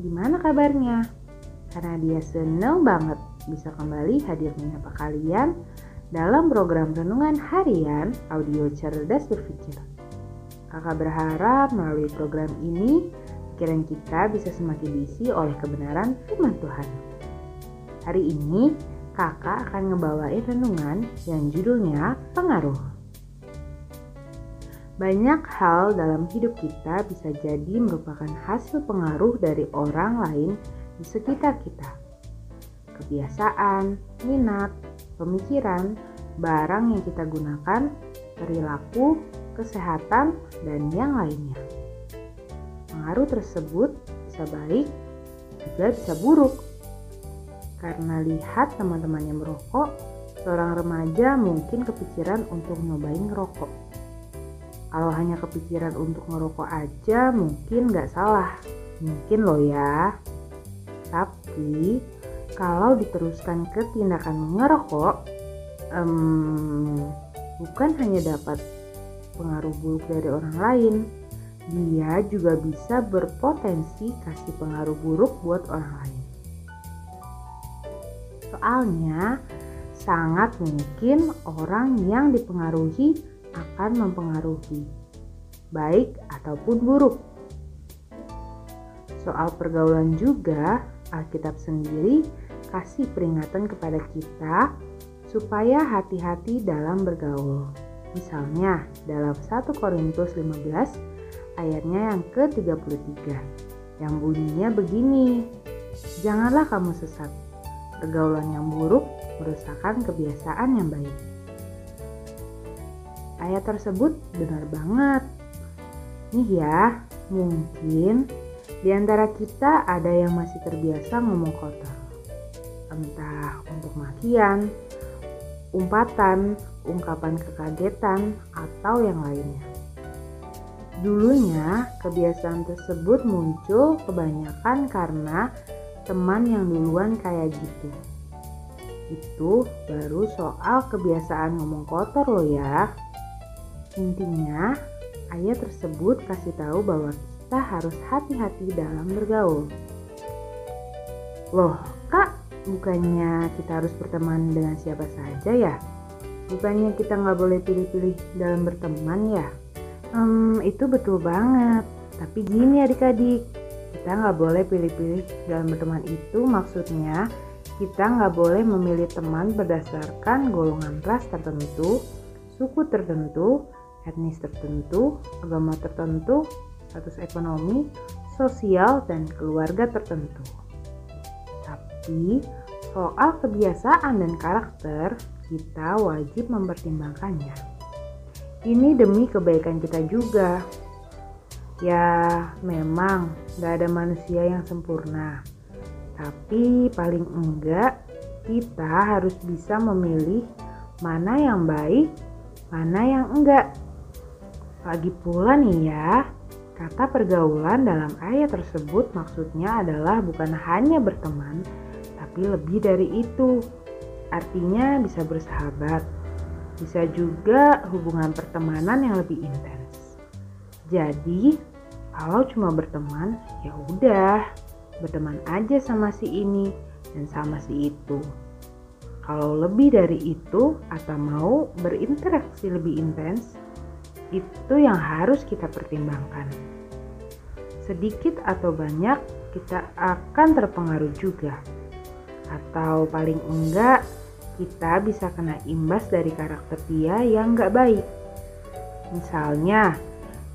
gimana kabarnya? Karena dia seneng banget bisa kembali hadir menyapa kalian dalam program Renungan Harian Audio Cerdas Berpikir. Kakak berharap melalui program ini, pikiran kita bisa semakin diisi oleh kebenaran firman Tuhan. Hari ini, kakak akan ngebawain renungan yang judulnya Pengaruh. Banyak hal dalam hidup kita bisa jadi merupakan hasil pengaruh dari orang lain di sekitar kita. Kebiasaan, minat, pemikiran, barang yang kita gunakan, perilaku, kesehatan, dan yang lainnya. Pengaruh tersebut bisa baik, juga bisa buruk. Karena lihat teman-temannya merokok, seorang remaja mungkin kepikiran untuk nyobain ngerokok kalau hanya kepikiran untuk ngerokok aja mungkin nggak salah. Mungkin loh ya. Tapi kalau diteruskan ke tindakan ngerokok, um, bukan hanya dapat pengaruh buruk dari orang lain, dia juga bisa berpotensi kasih pengaruh buruk buat orang lain. Soalnya, sangat mungkin orang yang dipengaruhi akan mempengaruhi, baik ataupun buruk. Soal pergaulan juga, Alkitab sendiri kasih peringatan kepada kita supaya hati-hati dalam bergaul. Misalnya dalam 1 Korintus 15 ayatnya yang ke-33 yang bunyinya begini. Janganlah kamu sesat. Pergaulan yang buruk merusakkan kebiasaan yang baik ayat tersebut benar banget. Nih ya, mungkin di antara kita ada yang masih terbiasa ngomong kotor. Entah untuk makian, umpatan, ungkapan kekagetan, atau yang lainnya. Dulunya, kebiasaan tersebut muncul kebanyakan karena teman yang duluan kayak gitu. Itu baru soal kebiasaan ngomong kotor loh ya. Intinya, ayat tersebut kasih tahu bahwa kita harus hati-hati dalam bergaul. Loh, kak, bukannya kita harus berteman dengan siapa saja ya? Bukannya kita nggak boleh pilih-pilih dalam berteman ya? Hmm, itu betul banget. Tapi gini adik-adik, kita nggak boleh pilih-pilih dalam berteman itu maksudnya kita nggak boleh memilih teman berdasarkan golongan ras tertentu, suku tertentu, etnis tertentu, agama tertentu, status ekonomi, sosial, dan keluarga tertentu. Tapi, soal kebiasaan dan karakter, kita wajib mempertimbangkannya. Ini demi kebaikan kita juga. Ya, memang gak ada manusia yang sempurna. Tapi paling enggak, kita harus bisa memilih mana yang baik, mana yang enggak. Lagi pula nih ya, kata pergaulan dalam ayat tersebut maksudnya adalah bukan hanya berteman, tapi lebih dari itu. Artinya bisa bersahabat, bisa juga hubungan pertemanan yang lebih intens. Jadi, kalau cuma berteman, ya udah, berteman aja sama si ini dan sama si itu. Kalau lebih dari itu atau mau berinteraksi lebih intens, itu yang harus kita pertimbangkan. Sedikit atau banyak kita akan terpengaruh juga. Atau paling enggak kita bisa kena imbas dari karakter dia yang enggak baik. Misalnya,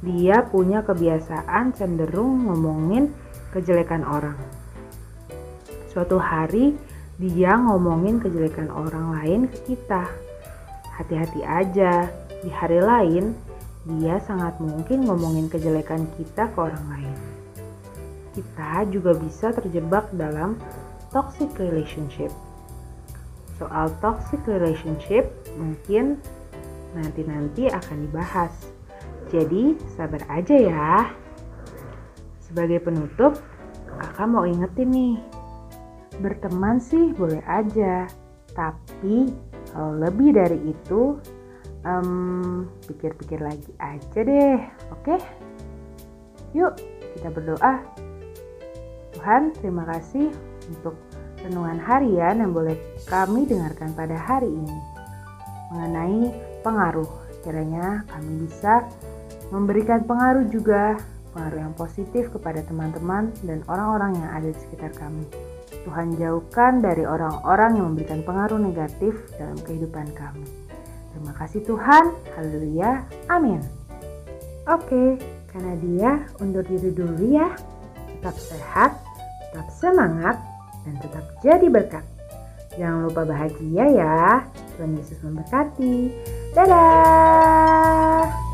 dia punya kebiasaan cenderung ngomongin kejelekan orang. Suatu hari dia ngomongin kejelekan orang lain ke kita. Hati-hati aja, di hari lain dia sangat mungkin ngomongin kejelekan kita ke orang lain. Kita juga bisa terjebak dalam toxic relationship. Soal toxic relationship mungkin nanti-nanti akan dibahas. Jadi sabar aja ya. Sebagai penutup, kakak mau ingetin nih. Berteman sih boleh aja, tapi lebih dari itu um, pikir-pikir lagi aja deh, oke? Yuk, kita berdoa. Tuhan, terima kasih untuk renungan harian yang boleh kami dengarkan pada hari ini mengenai pengaruh. Kiranya kami bisa memberikan pengaruh juga, pengaruh yang positif kepada teman-teman dan orang-orang yang ada di sekitar kami. Tuhan jauhkan dari orang-orang yang memberikan pengaruh negatif dalam kehidupan kami. Terima kasih Tuhan, haleluya, amin. Oke, karena dia undur diri dulu ya. Tetap sehat, tetap semangat, dan tetap jadi berkat. Jangan lupa bahagia ya. Tuhan Yesus memberkati. Dadah!